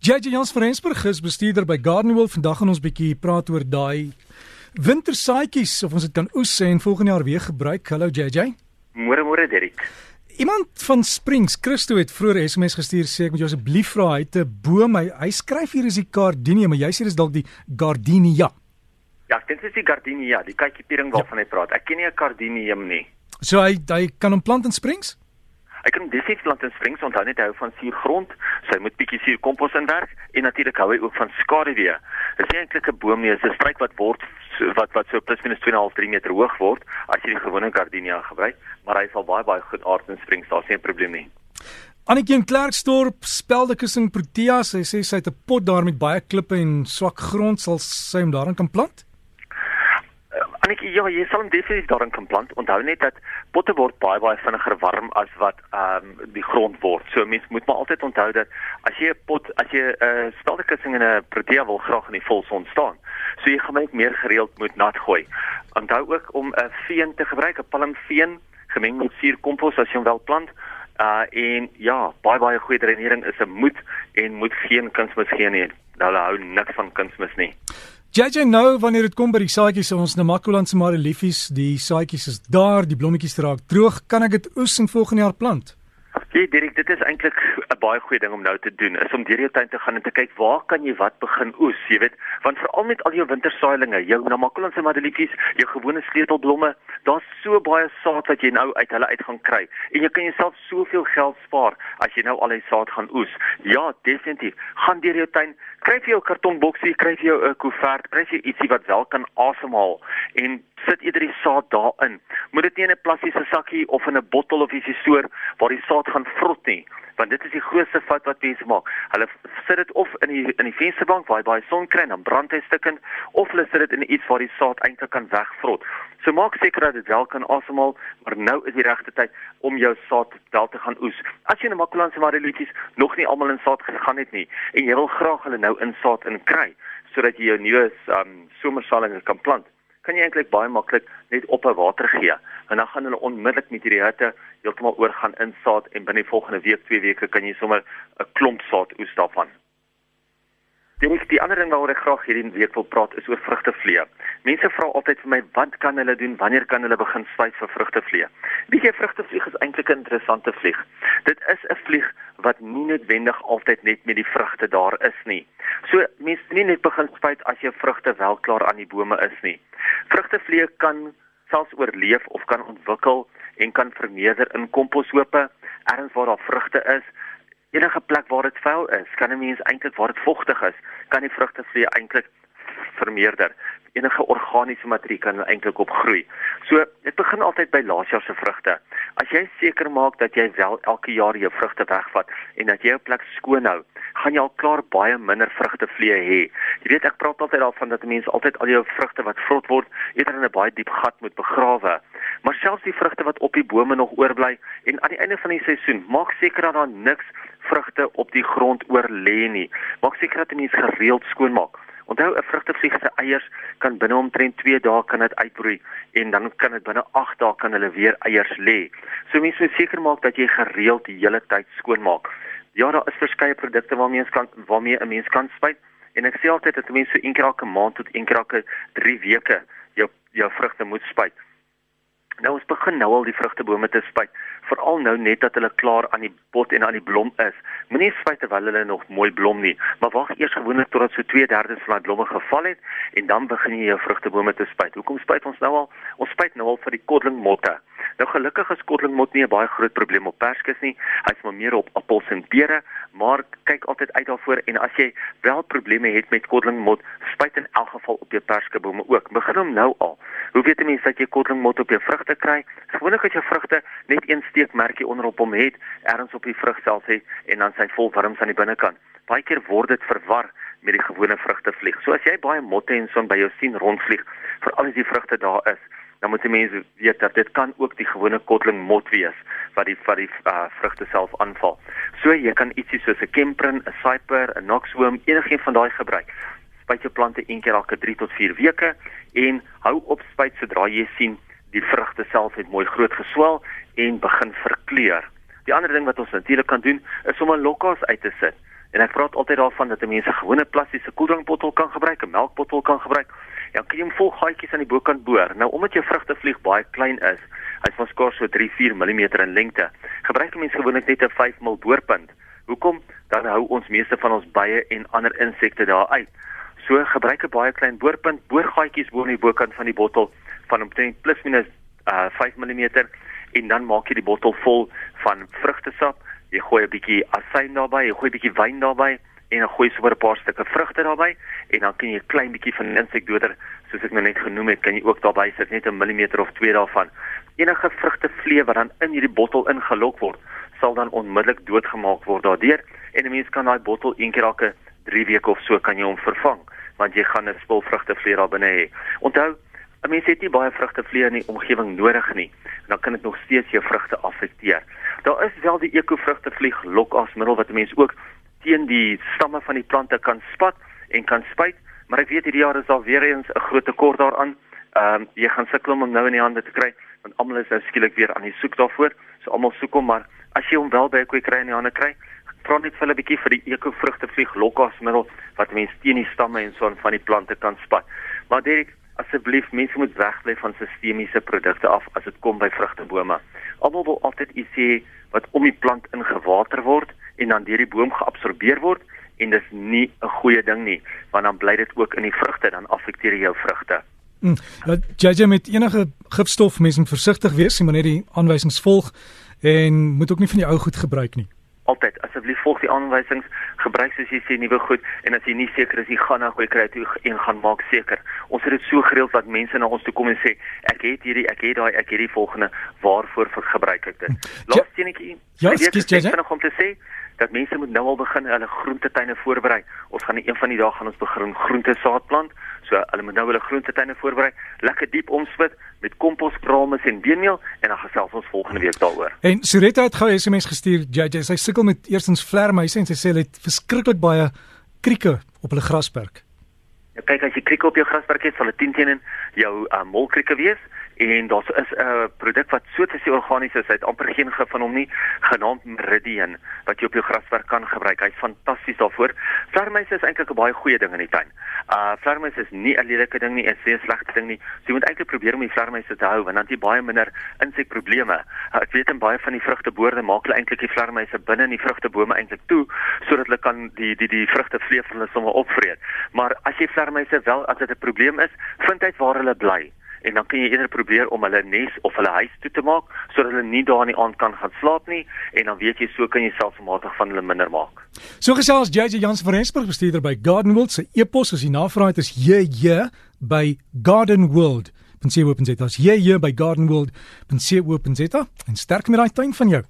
JJ Jans van Rensburg is bestuurder by Gardenwell. Vandag gaan ons bietjie praat oor daai wintersaaitjies of ons dit kan oes en volgende jaar weer gebruik. Hallo JJ. Môre môre Derek. Iemand van Springs, Christo het vroeër 'n SMS gestuur sê ek moet jou asseblief vra hy het 'n boom hy, hy skryf hier is die Gardenia, maar jy sê dis dalk die Gardenia. Ja, ek dink dit is die Gardenia, die kykie piering waarvan ja. hy praat. Ek ken nie 'n Gardenium nie. So hy hy kan hom plant in Springs? Hy kan definitief plant in springs onthou net hou van suurgrond. So hy moet bietjie suur kompos inwerk en natuurlik hou hy ook van skaduwee. Dit is eintlik 'n boom nie, dit is 'n struik wat word wat wat so plus minus 2.5 3 meter hoog word as jy die gewone gardenia gebruik, maar hy sal baie baie goed aard in springs, daar's geen probleem nie. In Klerksdorp, speldekussing Proteas, hy sê sy het 'n pot daar met baie klippe en swak grond, sal sy hom daarin kan plant? Annetjie, ja, jy sal hom definitief daarin kan plant. Onthou net dat potte word baie baie vinniger warm as wat ehm um, die grond word. So mens moet maar altyd onthou dat as jy 'n pot, as jy 'n uh, speldekussing in 'n protea wil graag in die volson staan, so jy gaan net meer gereeld moet nat gooi. Onthou ook om 'n veen te gebruik, 'n palmveen gemeng met suurkompos as jy hom wil plant. Uh en ja, baie baie goeie drenering is 'n moet en moet geen kunsmis gee nie. Hulle hou niks van kunsmis nie. JJ nou wanneer dit kom by die saadjies ons Namakoland se mareliefies, die saadjies is daar, die blommetjies raak droog, kan ek dit oes en volgende jaar plant? Ja, Dirk, dit is eintlik 'n baie goeie ding om nou te doen. Is om deur jou tuin te gaan en te kyk waar kan jy wat begin oes, jy weet, want veral met al jou wintersaailinge, jou Namakoland se mareliefies, jou gewone sleutelblomme, daar's so baie saad wat jy nou uit hulle uit gaan kry en jy kan jouself soveel geld spaar as jy nou al die saad gaan oes. Ja, definitief. Gaan deur jou tuin, kry vir jou kartonboksie, kry vir jou 'n koevert, kry vir ietsie wat wel kan asemhaal en sit eerder die saad daarin. Moet dit nie in 'n plastiese sakkie of in 'n bottel of ietsie stoor waar die saad gaan vrot nie want dit is die grootste fout wat mense maak. Hulle sit dit of in die in die vensterbank waar hy baie son kry en dan brand hy stukkend of hulle sit dit in iets waar die saad eintlik kan wegvrot. So maak seker dat dit wel kan asemhaal, maar nou is die regte tyd om jou saad wel te gaan oes. As jy 'n makulanse marelietjies nog nie almal in saad gegaan het nie en jy wil graag hulle nou in saad in kry sodat jy jou nuwe um, somersalinge kan plant kan jy eintlik baie maklik net op 'n water gee en dan gaan hulle onmiddellik met hierdie hitte heeltemal oorgaan in saad en binne die volgende week, twee weke kan jy sommer 'n klomp saad oes daarvan. Dink die ander ding waaroor ek graag hierdie week wil praat is oor vrugtevliee. Mense vra altyd vir my wat kan hulle doen? Wanneer kan hulle begin spuit vir vrugtevliee? Weet jy vrugtevlieg is eintlik 'n interessante vlieg. Dit is 'n vlieg wat nie noodwendig altyd net met die vrugte daar is nie. So mense nie net begin spuit as jou vrugte wel klaar aan die bome is nie. Vrugtevliee kan selfs oorleef of kan ontwikkel en kan vermeerder in komposhope, ergens waar daar vrugte is. Enige plek waar dit vuil is, kan 'n mens eintlik waar dit vogtig is, kan die vrugtevliee eintlik vermeerder. Enige organiese materie kan eintlik opgroei. So, dit begin altyd by laasjaar se vrugte. As jy seker maak dat jy wel elke jaar jou vrugte wegvat en dat jy jou plek skoon hou, gaan jy al klaar baie minder vrugtevliee hê. Jy weet ek praat altyd daarvan dat mense altyd al jou vrugte wat vrot word eerder in 'n baie diep gat moet begrawe. Maar selfs die vrugte wat op die bome nog oorbly en aan die einde van die seisoen, maak seker dat daar niks vrugte op die grond oor lê nie. Maak seker dat jy mens gereeld skoonmaak. Onthou 'n vrugtevlieg se eiers kan binne omtrent 2 dae kan dit uitbroei en dan kan dit binne 8 dae kan hulle weer eiers lê. So mense moet seker maak dat jy gereeld die hele tyd skoonmaak. Ja, daar is verskeie produkte waarmee mens kan waarmee 'n mens kan spuit en ek sê altyd dat mense so een keer elke maand tot een keer elke 3 weke jou jou vrugte moet spuit. Nou ons begin nou al die vrugtebome te spuit, veral nou net dat hulle klaar aan die bot en aan die blom is. Moenie spuit terwyl hulle nog mooi blom nie, maar wag eers gewoonlik totdat so 2/3 van die blomme geval het en dan begin jy jou vrugtebome te spuit. Hoekom spuit ons nou al? Ons spuit nou al vir die kodlingmotte. Nou gelukkig is kodlingmot nie 'n baie groot probleem op perskes nie. Hy's maar meer op appels en pere, maar kyk altyd uit daarvoor en as jy wel probleme het met kodlingmot, spuit in elk geval op jou perskebome ook. Begin hom nou al. Hoe weet 'n mens dat jy kodlingmot op jou vrugte kry? Gewoonlik as jou vrugte net een steekmerkie onderop hom het, ergens op die vrug self het en dan sy vol wurms aan die binnekant. Baie keer word dit verwar met die gewone vrugtevlieg. So as jy baie motte en so by jou sien rondvlieg, veral as die vrugte daar is, dan moet die mense weet dat dit kan ook die gewone kotling mot wees wat die wat die uh, vrugte self aanval. So jy kan ietsie soos 'n kemprin, 'n cyper, 'n knoxworm, enigiets van daai gebruik. Spuit jou plante een keer elke 3 tot 4 weke en hou op spuit sodra jy sien die vrugte self het mooi groot geswel en begin verkleur. Die ander ding wat ons natuurlik kan doen is om 'n lokkas uit te sit. En ek praat altyd daarvan dat 'n mens 'n gewone plastiese koeldrankbottel kan gebruik, 'n melkbottel kan gebruik. Ja, kan jy hom vol gaatjies aan die bokant boor. Nou omdat jou vrugtevlieg baie klein is, hy's van skaars so 3-4 mm in lengte, gebruik 'n mens gewoonlik net 'n 5 mm boorpunt. Hoekom? Dan hou ons meeste van ons bye en ander insekte daar uit. So gebruik 'n baie klein boorpunt, boorgaatjies bo in die bokant van die bottel van omtrent plus minus uh 5 mm en dan maak jy die bottel vol van vrugtesap. Jy gooi 'n bietjie asyn daarbey, jy gooi 'n bietjie wyn daarbey en dan gooi sommer 'n paar stukke vrugte daarbey en dan kan jy 'n klein bietjie van insekdoder soos ek nou net genoem het, kan jy ook daarbey sit net 'n millimeter of 2 daarvan. Enige vrugtevlee wat dan in hierdie bottel ingelok word, sal dan onmiddellik doodgemaak word daardeur en 'n mens kan daai bottel een keer elke 3 weke of so kan jy hom vervang want jy gaan 'n spul vrugtevlee daar binne hê. Onthou 'n mens het nie baie vrugtevlee in die omgewing nodig nie. Dan kan dit nog steeds jou vrugte affekteer. Daar is wel die ekovrugtevlieg lokasmiddel wat 'n mens ook teen die stamme van die plante kan spat en kan spuit, maar ek weet hierdie jaar is daar weer eens 'n groot tekort daaraan. Ehm um, jy gaan sukkel om hom nou in die hande te kry want almal is nou skielik weer aan die soek daarvoor. So almal soek hom, maar as jy hom wel by 'n kwy kry in die hande kry, vra net vir hulle 'n bietjie vir die ekovrugtevlieg lokasmiddel wat mense teen die stamme en so van die plante kan spat. Maar Derek, asseblief mense moet wegbly van sistemiese produkte af as dit kom by vrugtebome. Almal wil altyd iets hê wat om die plant ingewater word en dan deur die boom geabsorbeer word en dis nie 'n goeie ding nie want dan bly dit ook in die vrugte dan affekteer jou vrugte. Mm, ja, jy met enige gifstof mense moet versigtig wees, jy moet net die aanwysings volg en moet ook nie van die ou goed gebruik nie altyd asseblief volg die aanwysings, gebruik soos jy sê nuwe goed en as jy nie seker is jy gaan na goeie kry toe en gaan maak seker. Ons het dit so gereël dat mense na ons toe kom en sê ek het hierdie, ek het daai, ek het die volgende, waarvoor gebruik ek dit? Laaste enetjie. Ja, ek sê nog om te sê dat mense moet nou al begin hulle groentetuine voorberei. Ons gaan een van die dae gaan ons begin groente saad plant. So hulle moet nou hulle groentetuine voorberei, lekker diep omswit met kompos, krames en beenmeel en dan gesels ons volgende week daaroor. En Suretta het gou 'n SMS gestuur, JJ, sy sukkel met eerstens vlermuise en sy sê hulle het verskriklik baie krieke op hulle grasperk. Ja, kyk as jy krieke op jou grasperk het, sal dit teen teen jou uh, molkrieke wees en daar is 'n uh, produk wat so te sê organies is, hy het amper geen gif van hom nie, genaamd Meridian wat jy op jou graswerk kan gebruik. Hy's fantasties daarvoor. Vlermuise is eintlik 'n baie goeie ding in die tuin. Uh vlermuise is nie 'n lelike ding nie, is 'n slegte ding nie. So jy moet eintlik probeer om die vlermuise te hou want dan het jy baie minder insekprobleme. Uh, ek weet in baie van die vrugteboorde maak hulle eintlik die vlermuise binne in die vrugtebome eintlik toe sodat hulle kan die die die vrugte vleef hulle sommer opvreet. Maar as jy vlermuise wel as dit 'n probleem is, vind uit waar hulle bly en dan kan jy eerder probeer om hulle nes of hulle huis toe te maak sodat hulle nie daar in die aand kan gaan slaap nie en dan weet jy so kan jy selfmatig van hulle minder maak. So gesels JJ Jans van Rensburg bestuurder by Garden World se e-pos as jy navraag het is JJ by Garden World. Pensiewe open sit as JJ by Garden World. Pensiewe open sit en sterk met daai tuin van jou.